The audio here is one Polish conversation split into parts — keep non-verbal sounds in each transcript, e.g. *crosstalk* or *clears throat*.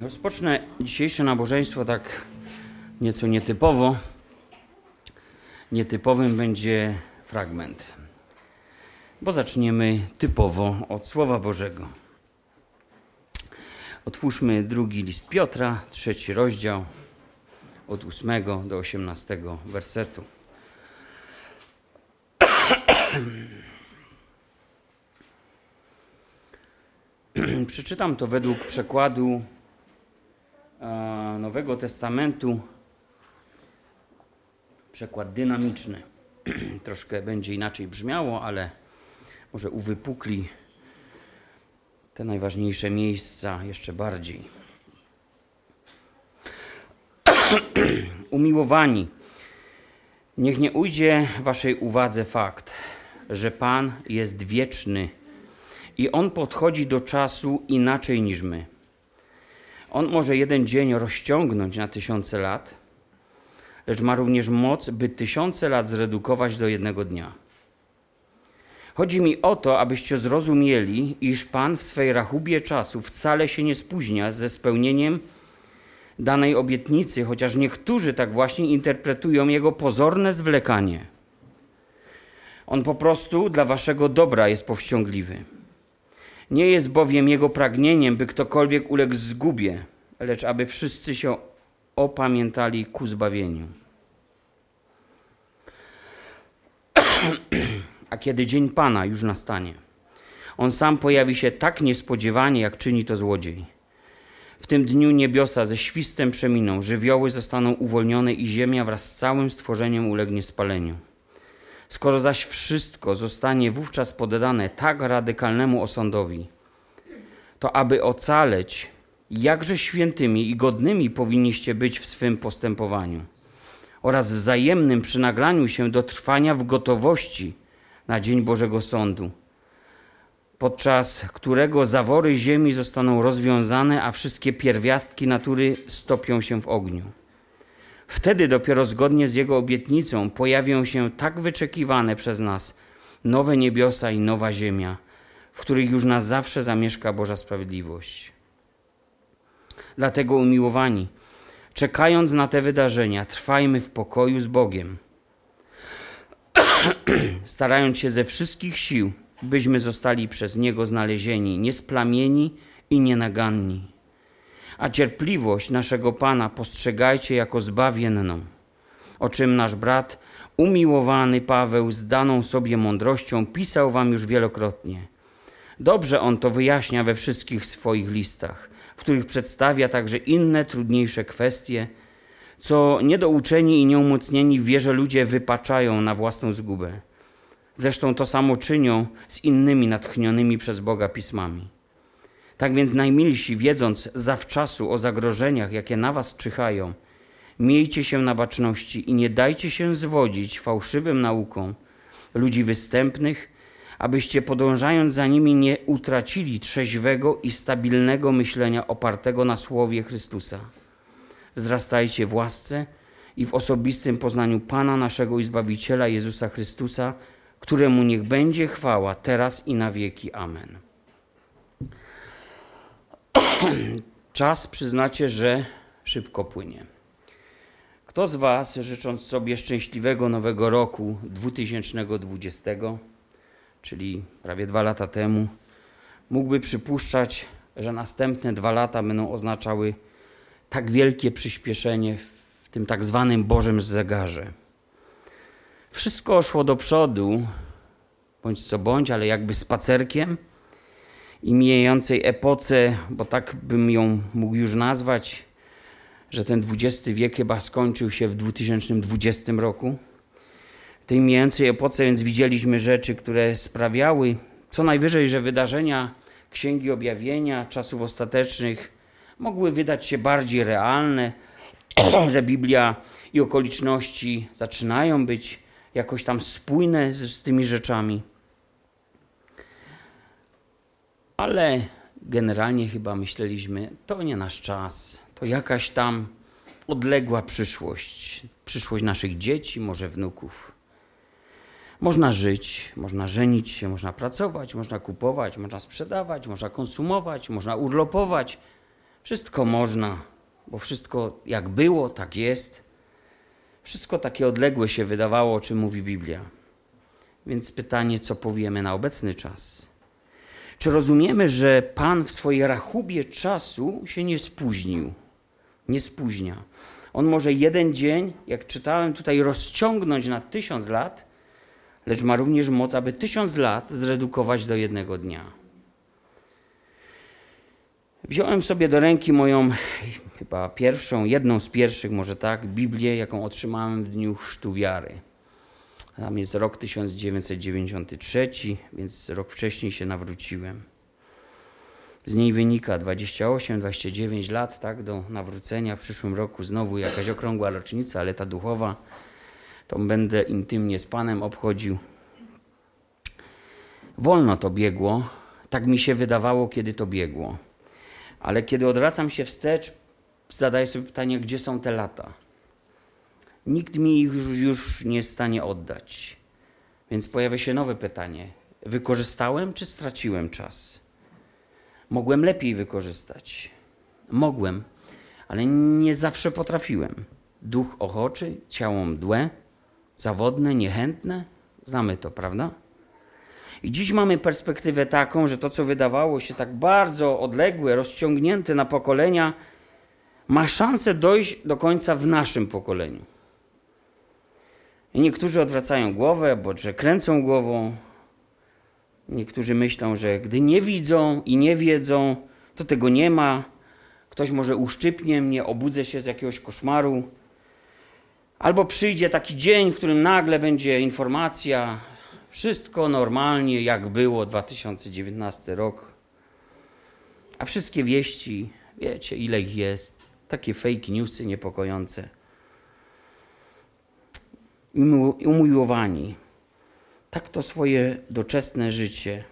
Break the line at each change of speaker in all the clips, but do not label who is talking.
Rozpocznę dzisiejsze nabożeństwo tak nieco nietypowo. Nietypowym będzie fragment, bo zaczniemy typowo od Słowa Bożego. Otwórzmy drugi list Piotra, trzeci rozdział, od ósmego do osiemnastego wersetu. *clears throat* Przeczytam to według przekładu Nowego Testamentu. Przekład dynamiczny. *clears throat* Troszkę będzie inaczej brzmiało, ale może uwypukli te najważniejsze miejsca jeszcze bardziej. *clears throat* Umiłowani, niech nie ujdzie waszej uwadze fakt, że Pan jest wieczny i On podchodzi do czasu inaczej niż my. On może jeden dzień rozciągnąć na tysiące lat, lecz ma również moc, by tysiące lat zredukować do jednego dnia. Chodzi mi o to, abyście zrozumieli, iż Pan w swej rachubie czasu wcale się nie spóźnia ze spełnieniem danej obietnicy, chociaż niektórzy tak właśnie interpretują jego pozorne zwlekanie. On po prostu dla waszego dobra jest powściągliwy. Nie jest bowiem jego pragnieniem, by ktokolwiek uległ zgubie, lecz aby wszyscy się opamiętali ku zbawieniu. *clears throat* A kiedy dzień Pana już nastanie, on sam pojawi się tak niespodziewanie, jak czyni to złodziej. W tym dniu niebiosa ze świstem przeminą, żywioły zostaną uwolnione i ziemia wraz z całym stworzeniem ulegnie spaleniu. Skoro zaś wszystko zostanie wówczas poddane tak radykalnemu osądowi, to aby ocaleć, jakże świętymi i godnymi powinniście być w swym postępowaniu oraz wzajemnym przynaglaniu się do trwania w gotowości na dzień Bożego Sądu, podczas którego zawory ziemi zostaną rozwiązane, a wszystkie pierwiastki natury stopią się w ogniu. Wtedy dopiero zgodnie z Jego obietnicą pojawią się tak wyczekiwane przez nas nowe niebiosa i nowa ziemia, w których już na zawsze zamieszka Boża sprawiedliwość. Dlatego umiłowani, czekając na te wydarzenia, trwajmy w pokoju z Bogiem, *clears throat* starając się ze wszystkich sił, byśmy zostali przez Niego znalezieni niesplamieni i nienaganni a cierpliwość naszego Pana postrzegajcie jako zbawienną, o czym nasz brat, umiłowany Paweł, z daną sobie mądrością pisał wam już wielokrotnie. Dobrze on to wyjaśnia we wszystkich swoich listach, w których przedstawia także inne, trudniejsze kwestie, co niedouczeni i nieumocnieni w wierze ludzie wypaczają na własną zgubę. Zresztą to samo czynią z innymi natchnionymi przez Boga pismami. Tak więc najmilsi, wiedząc zawczasu o zagrożeniach, jakie na was czyhają, miejcie się na baczności i nie dajcie się zwodzić fałszywym nauką ludzi występnych, abyście podążając za nimi nie utracili trzeźwego i stabilnego myślenia opartego na słowie Chrystusa. Wzrastajcie w łasce i w osobistym poznaniu Pana naszego i Zbawiciela Jezusa Chrystusa, któremu niech będzie chwała teraz i na wieki. Amen. *coughs* Czas przyznacie, że szybko płynie. Kto z Was, życząc sobie szczęśliwego nowego roku 2020, czyli prawie dwa lata temu, mógłby przypuszczać, że następne dwa lata będą oznaczały tak wielkie przyspieszenie w tym tak zwanym Bożym zegarze? Wszystko szło do przodu, bądź co bądź, ale jakby spacerkiem – i mijającej epoce, bo tak bym ją mógł już nazwać, że ten XX wiek chyba skończył się w 2020 roku. W tej mijającej epoce więc widzieliśmy rzeczy, które sprawiały co najwyżej, że wydarzenia Księgi Objawienia, czasów ostatecznych mogły wydać się bardziej realne, *clears throat* że Biblia i okoliczności zaczynają być jakoś tam spójne z, z tymi rzeczami. Ale generalnie chyba myśleliśmy, to nie nasz czas, to jakaś tam odległa przyszłość, przyszłość naszych dzieci, może wnuków. Można żyć, można żenić się, można pracować, można kupować, można sprzedawać, można konsumować, można urlopować, Wszystko można, bo wszystko jak było, tak jest. Wszystko takie odległe się wydawało, o czym mówi Biblia. Więc pytanie, co powiemy na obecny czas? Czy rozumiemy, że Pan w swojej rachubie czasu się nie spóźnił? Nie spóźnia. On może jeden dzień, jak czytałem tutaj, rozciągnąć na tysiąc lat, lecz ma również moc, aby tysiąc lat zredukować do jednego dnia. Wziąłem sobie do ręki moją, chyba pierwszą, jedną z pierwszych, może tak, Biblię, jaką otrzymałem w dniu chrztu wiary. Tam jest rok 1993, więc rok wcześniej się nawróciłem. Z niej wynika 28-29 lat tak, do nawrócenia. W przyszłym roku znowu jakaś okrągła rocznica, ale ta duchowa, to będę intymnie z Panem obchodził. Wolno to biegło, tak mi się wydawało, kiedy to biegło. Ale kiedy odwracam się wstecz, zadaję sobie pytanie, gdzie są te lata? Nikt mi ich już, nie stanie oddać. Więc pojawia się nowe pytanie: wykorzystałem czy straciłem czas? Mogłem lepiej wykorzystać. Mogłem, ale nie zawsze potrafiłem. Duch ochoczy, ciało mdłe, zawodne, niechętne. Znamy to, prawda? I dziś mamy perspektywę taką, że to, co wydawało się tak bardzo odległe, rozciągnięte na pokolenia, ma szansę dojść do końca w naszym pokoleniu. Niektórzy odwracają głowę, bo że kręcą głową. Niektórzy myślą, że gdy nie widzą i nie wiedzą, to tego nie ma. Ktoś może uszczypnie mnie, obudzę się z jakiegoś koszmaru. Albo przyjdzie taki dzień, w którym nagle będzie informacja, wszystko normalnie, jak było 2019 rok. A wszystkie wieści, wiecie ile ich jest, takie fake newsy niepokojące umiłowani. Tak to swoje doczesne życie.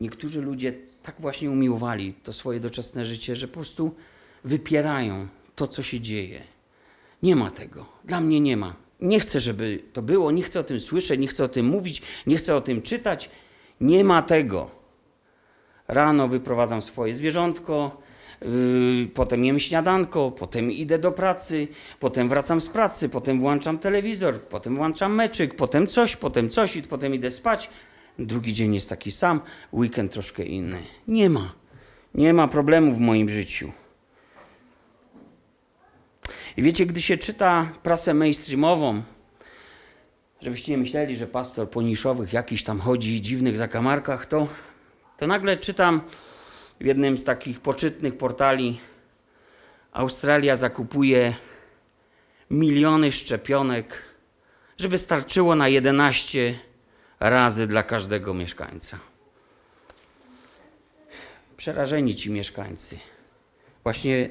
Niektórzy ludzie tak właśnie umiłowali to swoje doczesne życie, że po prostu wypierają to, co się dzieje. Nie ma tego. Dla mnie nie ma. Nie chcę, żeby to było, nie chcę o tym słyszeć, nie chcę o tym mówić, nie chcę o tym czytać. Nie ma tego. Rano wyprowadzam swoje zwierzątko, potem jem śniadanko, potem idę do pracy, potem wracam z pracy, potem włączam telewizor, potem włączam meczyk, potem coś, potem coś i potem idę spać. Drugi dzień jest taki sam, weekend troszkę inny. Nie ma. Nie ma problemu w moim życiu. I wiecie, gdy się czyta prasę mainstreamową, żebyście nie myśleli, że pastor po niszowych jakiś tam chodzi dziwnych zakamarkach, to, to nagle czytam w jednym z takich poczytnych portali Australia zakupuje miliony szczepionek, żeby starczyło na 11 razy dla każdego mieszkańca. Przerażeni ci mieszkańcy. Właśnie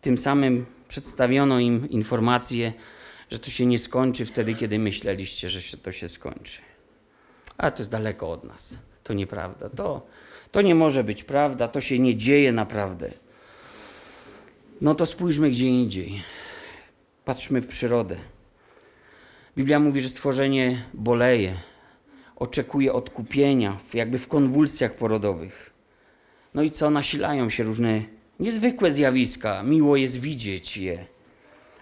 tym samym przedstawiono im informację, że to się nie skończy wtedy, kiedy myśleliście, że się to się skończy. A to jest daleko od nas. To nieprawda. To to nie może być prawda, to się nie dzieje naprawdę. No to spójrzmy gdzie indziej. Patrzmy w przyrodę. Biblia mówi, że stworzenie boleje, oczekuje odkupienia, jakby w konwulsjach porodowych. No i co? Nasilają się różne niezwykłe zjawiska. Miło jest widzieć je,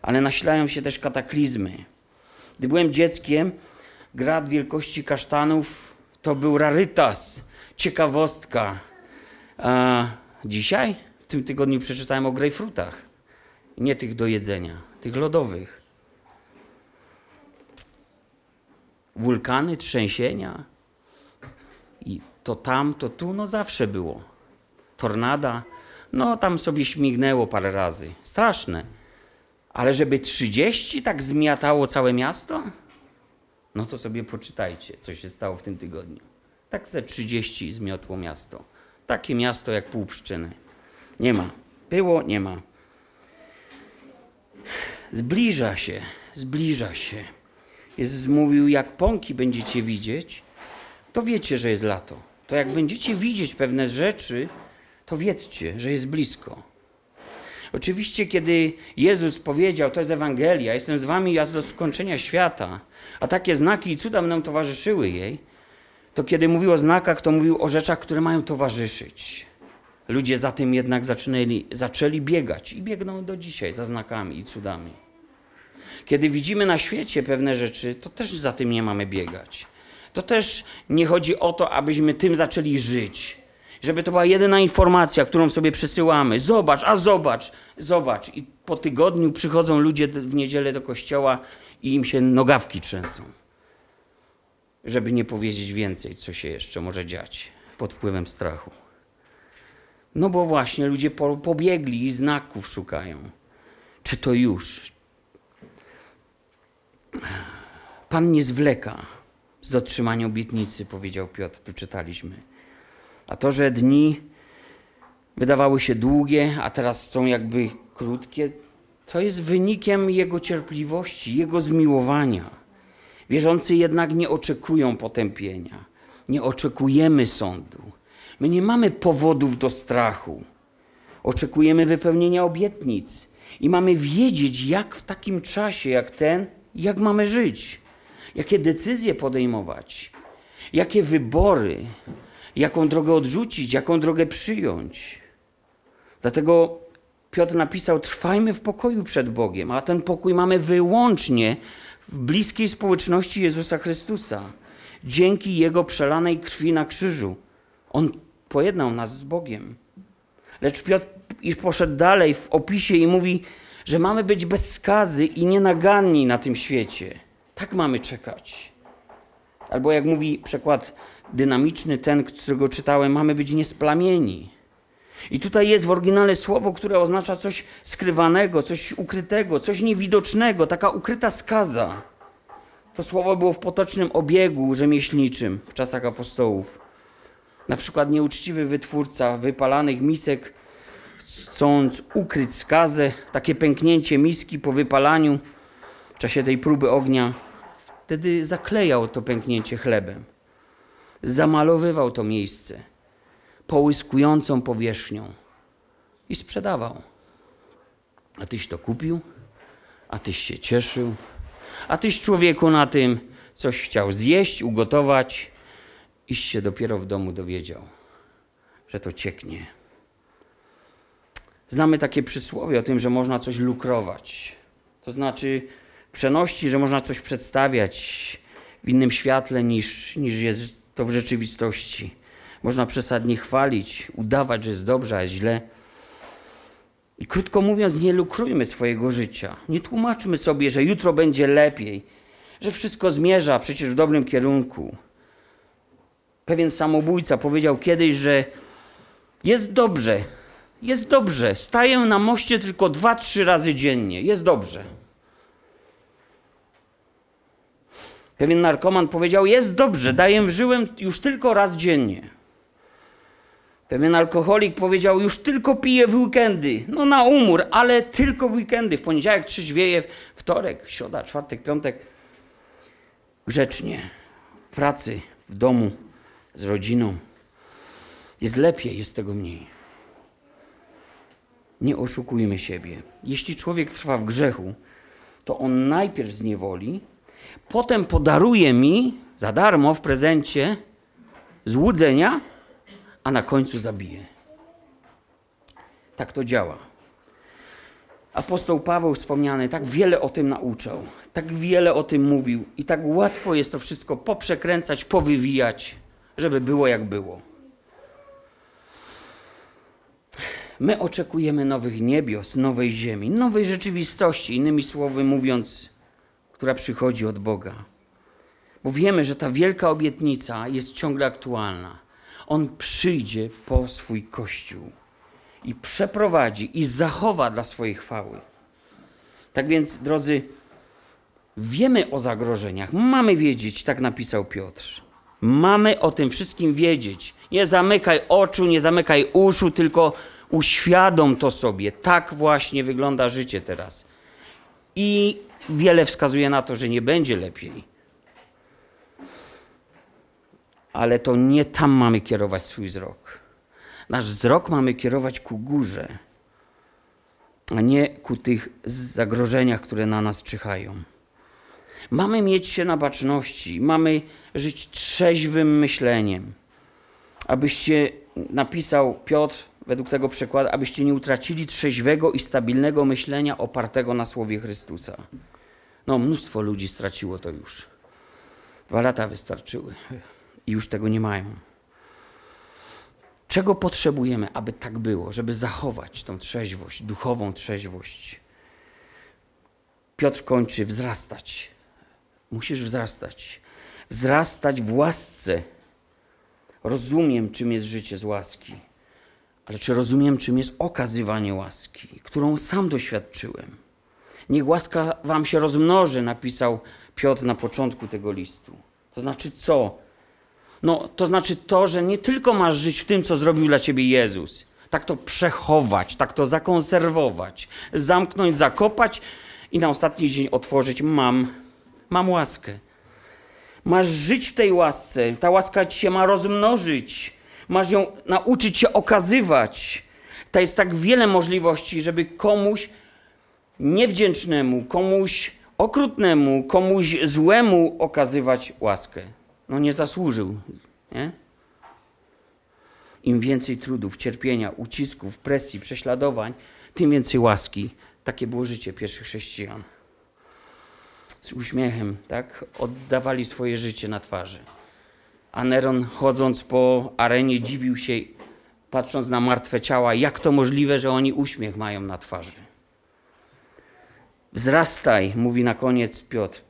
ale nasilają się też kataklizmy. Gdy byłem dzieckiem, grad wielkości kasztanów to był rarytas ciekawostka. A dzisiaj, w tym tygodniu przeczytałem o grejpfrutach. Nie tych do jedzenia, tych lodowych. Wulkany, trzęsienia. I to tam, to tu, no zawsze było. Tornada, no tam sobie śmignęło parę razy. Straszne. Ale żeby 30 tak zmiatało całe miasto? No to sobie poczytajcie, co się stało w tym tygodniu. Tak ze 30 zmiotło miasto. Takie miasto jak pół pszczyny. Nie ma. Było, nie ma. Zbliża się, zbliża się. Jezus mówił, jak pąki będziecie widzieć, to wiecie, że jest lato. To jak będziecie widzieć pewne rzeczy, to wiedzcie, że jest blisko. Oczywiście, kiedy Jezus powiedział, to jest Ewangelia, jestem z wami aż do skończenia świata, a takie znaki i cuda będą towarzyszyły jej, to kiedy mówił o znakach, to mówił o rzeczach, które mają towarzyszyć. Ludzie za tym jednak zaczęli, biegać i biegną do dzisiaj za znakami i cudami. Kiedy widzimy na świecie pewne rzeczy, to też za tym nie mamy biegać. To też nie chodzi o to, abyśmy tym zaczęli żyć. Żeby to była jedyna informacja, którą sobie przesyłamy. Zobacz, a zobacz, zobacz. I po tygodniu przychodzą ludzie w niedzielę do kościoła i im się nogawki trzęsą. Żeby nie powiedzieć więcej, co się jeszcze może dziać pod wpływem strachu. No bo właśnie ludzie pobiegli i znaków szukają. Czy to już? Pan nie zwleka z dotrzymaniem obietnicy, powiedział Piotr, tu czytaliśmy. A to, że dni wydawały się długie, a teraz są jakby krótkie, to jest wynikiem Jego cierpliwości, Jego zmiłowania. Wierzący jednak nie oczekują potępienia, nie oczekujemy sądu. My nie mamy powodów do strachu. Oczekujemy wypełnienia obietnic i mamy wiedzieć, jak w takim czasie jak ten, jak mamy żyć, jakie decyzje podejmować, jakie wybory, jaką drogę odrzucić, jaką drogę przyjąć. Dlatego Piotr napisał: Trwajmy w pokoju przed Bogiem, a ten pokój mamy wyłącznie w bliskiej społeczności Jezusa Chrystusa, dzięki Jego przelanej krwi na krzyżu. On pojednał nas z Bogiem. Lecz Piotr poszedł dalej w opisie i mówi, że mamy być bez skazy i nienaganni na tym świecie. Tak mamy czekać. Albo jak mówi przekład dynamiczny, ten, którego czytałem, mamy być niesplamieni. I tutaj jest w oryginale słowo, które oznacza coś skrywanego, coś ukrytego, coś niewidocznego, taka ukryta skaza. To słowo było w potocznym obiegu rzemieślniczym w czasach apostołów. Na przykład nieuczciwy wytwórca wypalanych misek, chcąc ukryć skazę, takie pęknięcie miski po wypalaniu w czasie tej próby ognia, wtedy zaklejał to pęknięcie chlebem. Zamalowywał to miejsce połyskującą powierzchnią i sprzedawał. A tyś to kupił, a tyś się cieszył, a tyś człowieku na tym coś chciał zjeść, ugotować, iż się dopiero w domu dowiedział, że to cieknie. Znamy takie przysłowie o tym, że można coś lukrować. To znaczy przeności, że można coś przedstawiać w innym świetle niż, niż jest to w rzeczywistości. Można przesadnie chwalić, udawać, że jest dobrze, a źle. I krótko mówiąc, nie lukrujmy swojego życia. Nie tłumaczmy sobie, że jutro będzie lepiej, że wszystko zmierza przecież w dobrym kierunku. Pewien samobójca powiedział kiedyś, że jest dobrze, jest dobrze. Staję na moście tylko dwa, trzy razy dziennie. Jest dobrze. Pewien narkoman powiedział: Jest dobrze, daję żyłem już tylko raz dziennie. Pewien alkoholik powiedział: Już tylko piję w weekendy. No na umór, ale tylko w weekendy. W poniedziałek trzeźwieje, wtorek, środa, czwartek, piątek. Grzecznie. W pracy, w domu, z rodziną. Jest lepiej, jest tego mniej. Nie oszukujmy siebie. Jeśli człowiek trwa w grzechu, to on najpierw zniewoli, potem podaruje mi za darmo w prezencie złudzenia, a na końcu zabije. Tak to działa. Apostoł Paweł wspomniany tak wiele o tym nauczał, tak wiele o tym mówił i tak łatwo jest to wszystko poprzekręcać, powywijać, żeby było jak było. My oczekujemy nowych niebios, nowej ziemi, nowej rzeczywistości, innymi słowy mówiąc, która przychodzi od Boga. Bo wiemy, że ta wielka obietnica jest ciągle aktualna. On przyjdzie po swój kościół i przeprowadzi i zachowa dla swojej chwały. Tak więc, drodzy, wiemy o zagrożeniach, mamy wiedzieć, tak napisał Piotr. Mamy o tym wszystkim wiedzieć. Nie zamykaj oczu, nie zamykaj uszu, tylko uświadom to sobie. Tak właśnie wygląda życie teraz. I wiele wskazuje na to, że nie będzie lepiej. Ale to nie tam mamy kierować swój wzrok. Nasz wzrok mamy kierować ku górze, a nie ku tych zagrożeniach, które na nas czyhają. Mamy mieć się na baczności, mamy żyć trzeźwym myśleniem. Abyście, napisał Piotr, według tego przekładu, abyście nie utracili trzeźwego i stabilnego myślenia opartego na słowie Chrystusa. No, mnóstwo ludzi straciło to już. Dwa lata wystarczyły i już tego nie mają. Czego potrzebujemy, aby tak było, żeby zachować tą trzeźwość, duchową trzeźwość? Piotr kończy wzrastać. Musisz wzrastać. Wzrastać w łasce. Rozumiem, czym jest życie z łaski, ale czy rozumiem, czym jest okazywanie łaski, którą sam doświadczyłem? Niech łaska wam się rozmnoży, napisał Piotr na początku tego listu. To znaczy co? No, to znaczy to, że nie tylko masz żyć w tym, co zrobił dla ciebie Jezus, tak to przechować, tak to zakonserwować, zamknąć, zakopać i na ostatni dzień otworzyć: Mam, mam łaskę. Masz żyć w tej łasce, ta łaska ci się ma rozmnożyć, masz ją nauczyć się okazywać. To jest tak wiele możliwości, żeby komuś niewdzięcznemu, komuś okrutnemu, komuś złemu okazywać łaskę. No nie zasłużył, nie? Im więcej trudów, cierpienia, ucisków, presji, prześladowań, tym więcej łaski. Takie było życie pierwszych chrześcijan. Z uśmiechem, tak? Oddawali swoje życie na twarzy. A Neron, chodząc po arenie, dziwił się, patrząc na martwe ciała, jak to możliwe, że oni uśmiech mają na twarzy. Wzrastaj, mówi na koniec Piotr,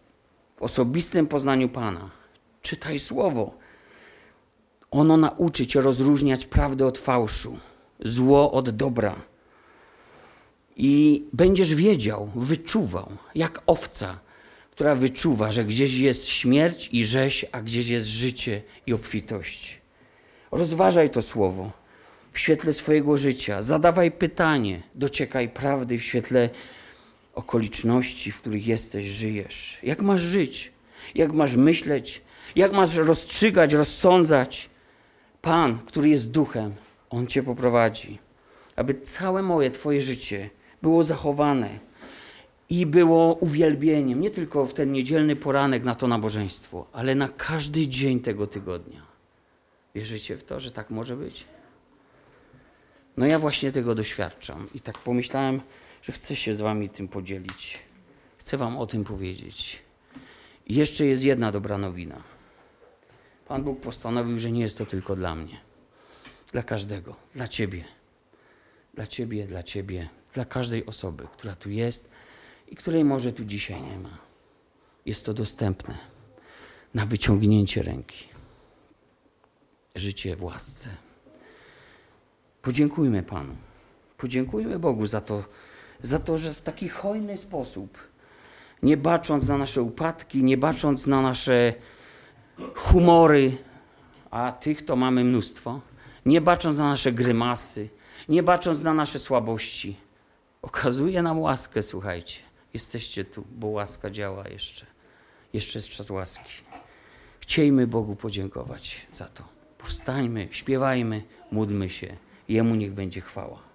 w osobistym poznaniu Pana. Czytaj słowo. Ono nauczy cię rozróżniać prawdę od fałszu, zło od dobra. I będziesz wiedział, wyczuwał, jak owca, która wyczuwa, że gdzieś jest śmierć i rzeź, a gdzieś jest życie i obfitość. Rozważaj to słowo w świetle swojego życia. Zadawaj pytanie, dociekaj prawdy w świetle okoliczności, w których jesteś, żyjesz. Jak masz żyć? Jak masz myśleć? Jak masz rozstrzygać, rozsądzać? Pan, który jest duchem, on cię poprowadzi, aby całe moje, Twoje życie było zachowane i było uwielbieniem, nie tylko w ten niedzielny poranek na to nabożeństwo, ale na każdy dzień tego tygodnia. Wierzycie w to, że tak może być? No ja właśnie tego doświadczam i tak pomyślałem, że chcę się z Wami tym podzielić. Chcę Wam o tym powiedzieć. I jeszcze jest jedna dobra nowina. Pan Bóg postanowił, że nie jest to tylko dla mnie. Dla każdego, dla Ciebie. Dla Ciebie, dla Ciebie, dla każdej osoby, która tu jest i której może tu dzisiaj nie ma. Jest to dostępne na wyciągnięcie ręki. Życie w łasce. Podziękujmy Panu. Podziękujmy Bogu za to, za to, że w taki hojny sposób, nie bacząc na nasze upadki, nie bacząc na nasze humory, a tych to mamy mnóstwo, nie bacząc na nasze grymasy, nie bacząc na nasze słabości, okazuje nam łaskę, słuchajcie. Jesteście tu, bo łaska działa jeszcze. Jeszcze jest czas łaski. Chciejmy Bogu podziękować za to. Powstańmy, śpiewajmy, módlmy się. Jemu niech będzie chwała.